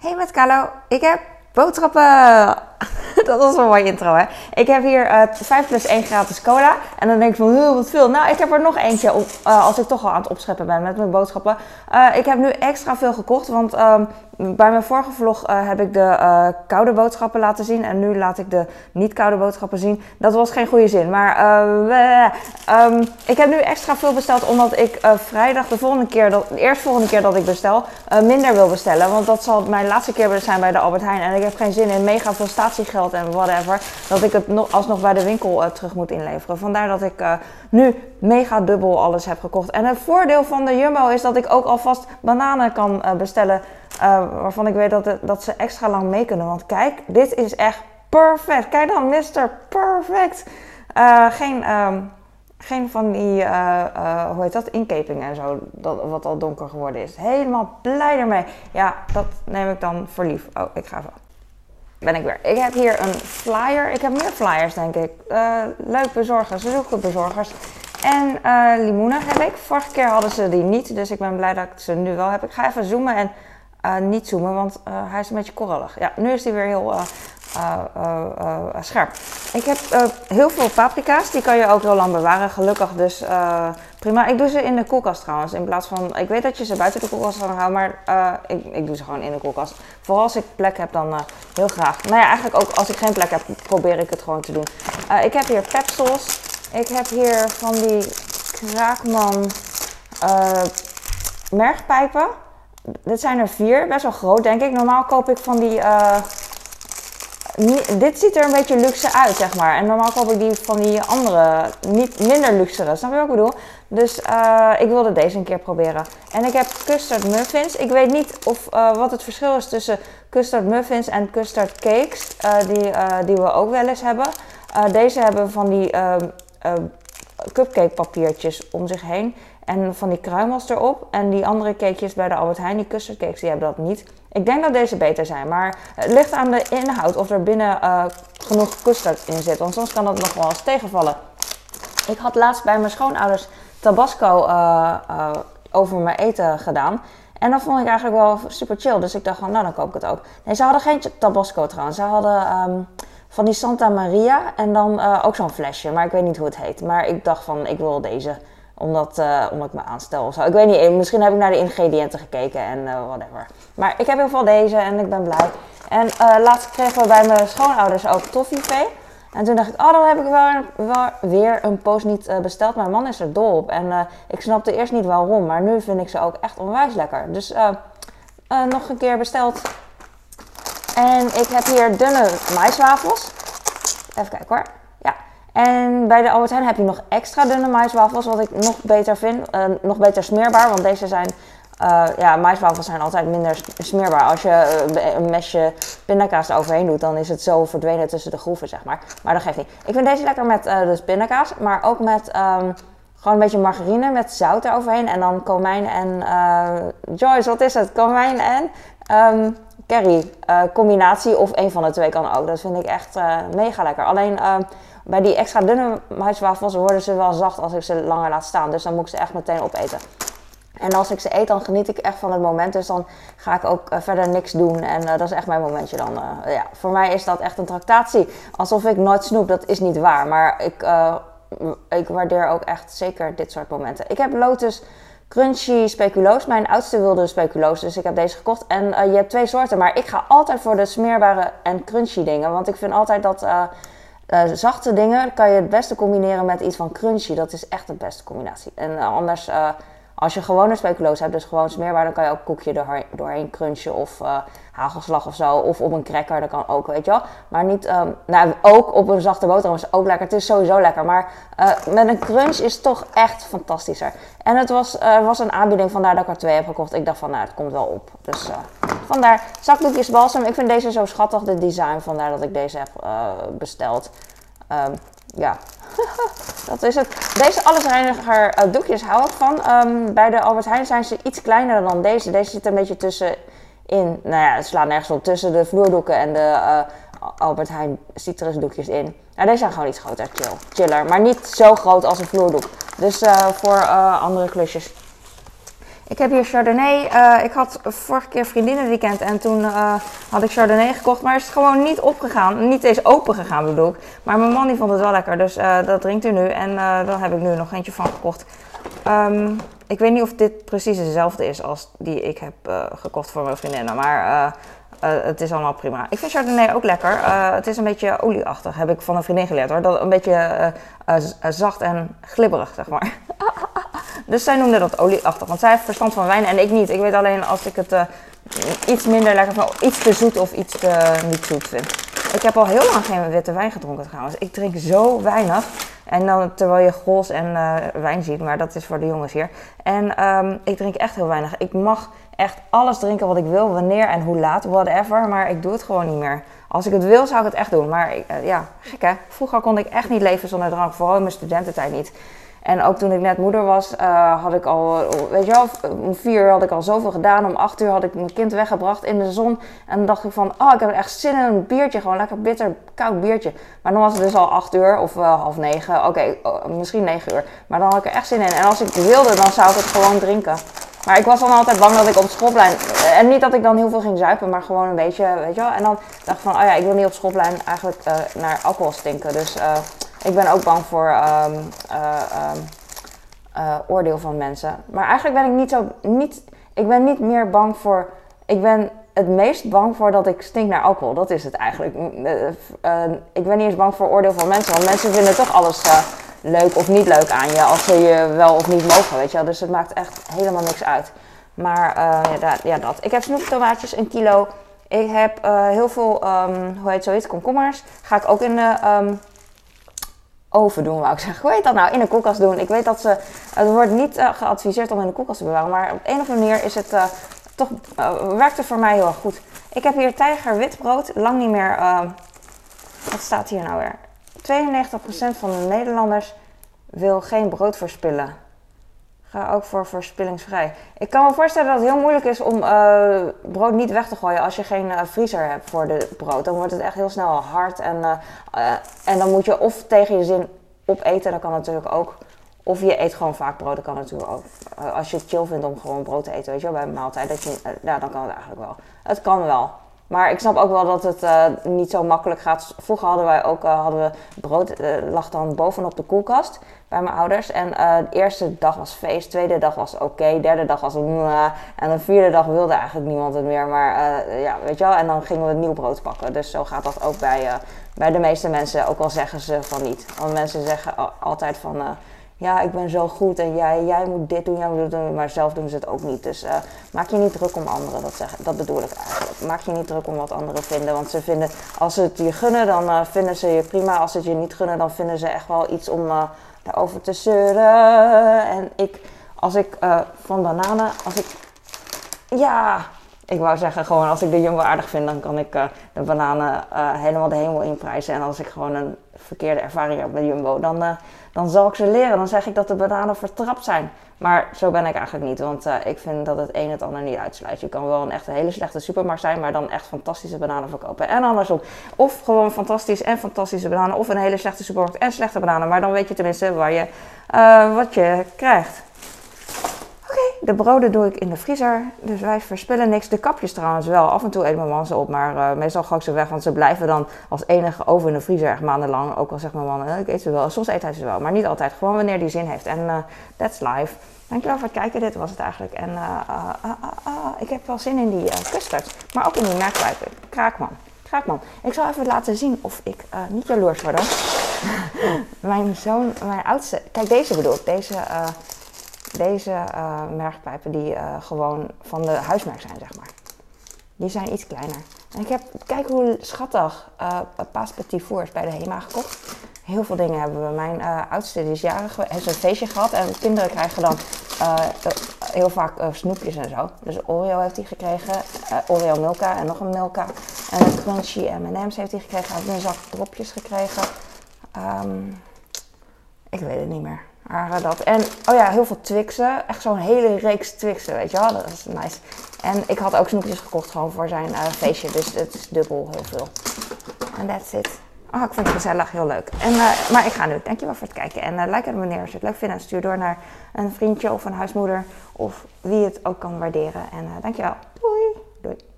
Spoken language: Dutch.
Hey met Carlo, ik heb boodschappen. Dat was een mooie intro hè. Ik heb hier uh, 5 plus 1 gratis cola. En dan denk ik van, wat veel. Nou, ik heb er nog eentje op, uh, als ik toch al aan het opscheppen ben met mijn boodschappen. Uh, ik heb nu extra veel gekocht, want um, bij mijn vorige vlog heb ik de koude boodschappen laten zien. En nu laat ik de niet koude boodschappen zien. Dat was geen goede zin. Maar um, ik heb nu extra veel besteld. Omdat ik vrijdag de volgende keer, de eerste volgende keer dat ik bestel, minder wil bestellen. Want dat zal mijn laatste keer zijn bij de Albert Heijn. En ik heb geen zin in mega veel en whatever. Dat ik het nog, alsnog bij de winkel terug moet inleveren. Vandaar dat ik nu mega dubbel alles heb gekocht. En het voordeel van de Jumbo is dat ik ook alvast bananen kan bestellen. Uh, waarvan ik weet dat, dat ze extra lang mee kunnen. Want kijk, dit is echt perfect. Kijk dan, Mr. Perfect. Geen, um, geen van die, uh, hoe heet dat, inkeping en zo, dat, wat al donker geworden is. Helemaal blij ermee. Ja, dat neem ik dan voor lief. Oh, ik ga even. Ben ik weer. Ik heb hier een flyer. Ik heb meer flyers, denk ik. leuk bezorgers, zoeken bezorgers. En limoenen heb ik. Vorige keer hadden ze die niet, dus ik ben blij dat ik ze nu wel heb. Ik ga even zoomen en uh, niet zoomen, want uh, hij is een beetje korrelig. Ja, nu is hij weer heel uh, scherp. Ik heb heel veel paprika's, die kan je ook heel lang bewaren, gelukkig. Dus prima. Ik doe ze in de koelkast trouwens, in plaats van... Ik weet dat je ze buiten de koelkast kan houden, maar ik, ik doe ze gewoon in de koelkast. Vooral als ik plek heb, dan heel graag. Nou ja, eigenlijk ook als ik geen plek heb, probeer ik het gewoon te doen. ik heb hier pepsels. Ik heb hier van die Kraakman mergpijpen dit zijn er vier, best wel groot denk ik. Normaal koop ik van die. Dit ziet er een beetje luxe uit, zeg maar. En normaal koop ik die van die andere, niet minder luxere. Snap je wat ik bedoel? Dus uh, ik wilde deze een keer proberen. En ik heb custard muffins. Ik weet niet of, uh, wat het verschil is tussen custard muffins en custard cakes. die, die we ook wel eens hebben. deze hebben van die cupcake papiertjes om zich heen. En van die kruimels erop. En die andere cakejes bij de Albert Heijn, die custardcakes, die hebben dat niet. Ik denk dat deze beter zijn. Maar het ligt aan de inhoud of er binnen uh, genoeg custard in zit. Want soms kan dat nog wel eens tegenvallen. Ik had laatst bij mijn schoonouders Tabasco uh, uh, over mijn eten gedaan. En dat vond ik eigenlijk wel super chill. Dus ik dacht van, nou dan koop ik het ook. Nee, ze hadden geen Tabasco trouwens. Ze hadden um, van die Santa Maria en dan ook zo'n flesje. Maar ik weet niet hoe het heet. Maar ik dacht van, ik wil deze omdat, uh, omdat ik me aanstel of zo. Ik weet niet, misschien heb ik naar de ingrediënten gekeken en uh, whatever. Maar ik heb in ieder geval deze en ik ben blij. En laatst kregen we bij mijn schoonouders ook toffeevee. En toen dacht ik, oh, dan heb ik wel, wel weer een post niet besteld. Mijn man is er dol op. En ik snapte eerst niet waarom, maar nu vind ik ze ook echt onwijs lekker. Dus nog een keer besteld. En ik heb hier dunne maiswafels. Even kijken hoor. En bij de Albert heb je nog extra dunne maiswafels, wat ik nog beter vind. Uh, nog beter smeerbaar, want deze zijn... Uh, ja, maiswafels zijn altijd minder smeerbaar. Als je uh, een mesje pindakaas eroverheen doet, dan is het zo verdwenen tussen de groeven, zeg maar. Maar dat geeft niet. Ik vind deze lekker met dus pindakaas, maar ook met um, gewoon een beetje margarine met zout eroverheen. En dan komijn en... Joyce, wat is het? Komijn en... Um, curry combinatie of een van de twee kan ook. Dat vind ik echt mega lekker. Alleen bij die extra dunne maiswafels worden ze wel zacht als ik ze langer laat staan. Dus dan moet ik ze echt meteen opeten. En als ik ze eet, dan geniet ik echt van het moment. Dus dan ga ik ook uh, verder niks doen. En uh, dat is echt mijn momentje dan. Uh, ja, voor mij is dat echt een tractatie. Alsof ik nooit snoep, dat is niet waar. Maar ik, ik waardeer ook echt zeker dit soort momenten. Ik heb Lotus Crunchy speculoos. Mijn oudste wilde speculoos, dus ik heb deze gekocht. En je hebt twee soorten. Maar ik ga altijd voor de smeerbare en crunchy dingen. Want ik vind altijd dat uh, zachte dingen kan je het beste combineren met iets van crunchy. Dat is echt de beste combinatie. En anders, als je gewone speculoos hebt, dus gewoon smeerbaar, dan kan je ook koekje doorheen, doorheen crunchen of hagelslag of zo. Of op een cracker, dat kan ook, weet je wel. Maar niet, um, nou ook op een zachte boterham is ook lekker. Het is sowieso lekker. Maar met een crunch is het toch echt fantastischer. En het was, was een aanbieding, vandaar dat ik er twee heb gekocht. Ik dacht van, nou, het komt wel op. Dus vandaar zakdoekjes balsam. Ik vind deze zo schattig, de design. Vandaar dat ik deze heb besteld. Um, ja, dat is het. Deze allesreiniger uh, doekjes hou ik van. Um, bij de Albert Heijn zijn ze iets kleiner dan deze. Deze zit een beetje tussenin. Nou ja, het slaat nergens op. Tussen de vloerdoeken en de uh, Albert Heijn citrusdoekjes in. Nou, deze zijn gewoon iets groter. Chill. Chiller. Maar niet zo groot als een vloerdoek. Dus uh, voor andere klusjes. Ik heb hier Chardonnay. Uh, ik had vorige keer vriendinnenweekend en toen uh, had ik Chardonnay gekocht. Maar is gewoon niet opgegaan. Niet eens open gegaan bedoel ik. Maar mijn man die vond het wel lekker. Dus uh, dat drinkt u nu. En daar heb ik nu nog eentje van gekocht. Um, ik weet niet of dit precies dezelfde is als die ik heb gekocht voor mijn vriendinnen. Maar het is allemaal prima. Ik vind Chardonnay ook lekker. het is een beetje olieachtig. Heb ik van een vriendin geleerd hoor. Dat een beetje zacht en glibberig zeg maar. Dus zij noemde dat olieachtig. Want zij heeft verstand van wijn en ik niet. Ik weet alleen als ik het uh, iets minder lekker vind, iets te zoet of iets te niet zoet vind. Ik heb al heel lang geen witte wijn gedronken trouwens. Ik drink zo weinig. En dan terwijl je gols en uh, wijn ziet, maar dat is voor de jongens hier. En um, ik drink echt heel weinig. Ik mag echt alles drinken wat ik wil, wanneer en hoe laat, whatever. Maar ik doe het gewoon niet meer. Als ik het wil, zou ik het echt doen. Maar uh, ja, gek hè. Vroeger kon ik echt niet leven zonder drank. Vooral in mijn studententijd niet. En ook toen ik net moeder was, uh, had ik al, weet je wel, om vier uur had ik al zoveel gedaan. Om acht uur had ik mijn kind weggebracht in de zon. En dan dacht ik van, oh, ik heb echt zin in een biertje. Gewoon lekker bitter, koud biertje. Maar dan was het dus al acht uur of uh, half negen. Oké, oh, misschien negen uur. Maar dan had ik er echt zin in. En als ik wilde, dan zou ik het gewoon drinken. Maar ik was dan altijd bang dat ik op schoolplein... En niet dat ik dan heel veel ging zuipen, maar gewoon een beetje, weet je wel. En dan dacht ik van, oh ja, ik wil niet op schoolplein eigenlijk uh, naar alcohol stinken. Dus... Ik ben ook bang voor um, uh, uh, oordeel van mensen. Maar eigenlijk ben ik niet zo. Niet, ik ben niet meer bang voor. Ik ben het meest bang voor dat ik stink naar alcohol. Dat is het eigenlijk. Uh, ik ben niet eens bang voor oordeel van mensen. Want mensen vinden toch alles leuk of niet leuk aan je. Als ze je wel of niet mogen, weet je wel. Dus het maakt echt helemaal niks uit. Maar ja, ja, dat. Ik heb snoeptomaatjes, een kilo. Ik heb heel veel, um, hoe heet komkommers. Ga ik ook in de oven doen, wou ik zeggen. Hoe heet dat nou? In de koelkast doen. Ik weet dat ze. Het wordt niet uh, geadviseerd om in de koelkast te bewaren. Maar op een of andere manier is het uh, toch. Uh, werkt het voor mij heel erg goed. Ik heb hier tijger witbrood. Lang niet meer. wat staat hier nou weer? 92% van de Nederlanders wil geen brood verspillen. Ga ook voor verspillingsvrij. Ik kan me voorstellen dat het heel moeilijk is om uh, brood niet weg te gooien als je geen uh, vriezer hebt voor de brood. Dan wordt het echt heel snel hard en, uh, en dan moet je of tegen je zin opeten, dat kan natuurlijk ook. Of je eet gewoon vaak brood, dat kan natuurlijk ook. als je het chill vindt om gewoon brood te eten, weet je wel, bij een maaltijd, dat je, ja, dan kan het eigenlijk wel. Het kan wel. Maar ik snap ook wel dat het uh, niet zo makkelijk gaat. Vroeger hadden wij ook uh, hadden we brood, uh, lag dan bovenop de koelkast bij mijn ouders. En de eerste dag was feest, tweede dag was oké, derde dag was en de vierde dag wilde eigenlijk niemand het meer. Maar ja, weet je wel, en dan gingen we nieuw brood pakken. Dus zo gaat dat ook bij, bij de meeste mensen, ook al zeggen ze van niet. Want mensen zeggen altijd van ja, ik ben zo goed en jij, jij moet dit doen, jij moet dit doen, maar zelf doen ze het ook niet. Dus uh, maak je niet druk om anderen, dat, dat bedoel ik eigenlijk. Maak je niet druk om wat anderen vinden, want ze vinden, als ze het je gunnen, dan uh, vinden ze je prima. Als ze het je niet gunnen, dan vinden ze echt wel iets om uh, daarover te zeuren. En ik, als ik van bananen, als ik, ja, ik wou zeggen, gewoon als ik de Jumbo aardig vind, dan kan ik de bananen helemaal de hemel inprijzen. En als ik gewoon een verkeerde ervaring heb met Jumbo, dan dan zal ik ze leren. Dan zeg ik dat de bananen vertrapt zijn. Maar zo ben ik eigenlijk niet, want uh, ik vind dat het een het ander niet uitsluit. Je kan wel een echt hele slechte supermarkt zijn, maar dan echt fantastische bananen verkopen. En andersom. Of gewoon fantastisch en fantastische bananen, of een hele slechte supermarkt en slechte bananen. Maar dan weet je tenminste waar je, uh, wat je krijgt. De broden doe ik in de vriezer, dus wij verspillen niks. De kapjes trouwens wel, af en toe eet mijn man ze op, maar uh, meestal gooi ik ze weg, want ze blijven dan als enige over in de vriezer echt maandenlang. Ook al zegt mijn man, eh, ik eet ze wel, soms eet hij ze wel, maar niet altijd. Gewoon wanneer die zin heeft. En uh, that's life. Dankjewel voor het kijken, dit was het eigenlijk. En ik heb wel zin in die custard, maar ook in die merkpijpen. Kraakman. Kraakman. Ik zal even laten zien of ik niet jaloers word. mijn zoon, mijn oudste, kijk deze bedoel ik, deze deze uh, mergpijpen die uh, gewoon van de huismerk zijn, zeg maar. Die zijn iets kleiner. En ik heb, kijk hoe schattig, uh, Paas Petit Fours bij de HEMA gekocht. Heel veel dingen hebben we. Mijn oudste is jarig, heeft een feestje gehad. En kinderen krijgen dan heel vaak snoepjes en zo. Dus Oreo heeft hij gekregen. Oreo Milka en nog een Milka. En Crunchy M&M's heeft hij gekregen. Hij heeft een zak dropjes gekregen. Um, ik weet het niet meer dat. En oh ja, heel veel Twixen. Echt zo'n hele reeks Twixen, weet je wel. Dat is nice. En ik had ook snoepjes gekocht gewoon voor zijn uh, feestje. Dus het is dubbel heel veel. En that's it. Oh, ik vind het gezellig, heel leuk. En, eh, maar ik ga nu. Dankjewel voor het kijken. En uh, like en abonneer als je het leuk vindt. En stuur door naar een vriendje of een huismoeder. Of wie het ook kan waarderen. En dankjewel. Doei. Doei.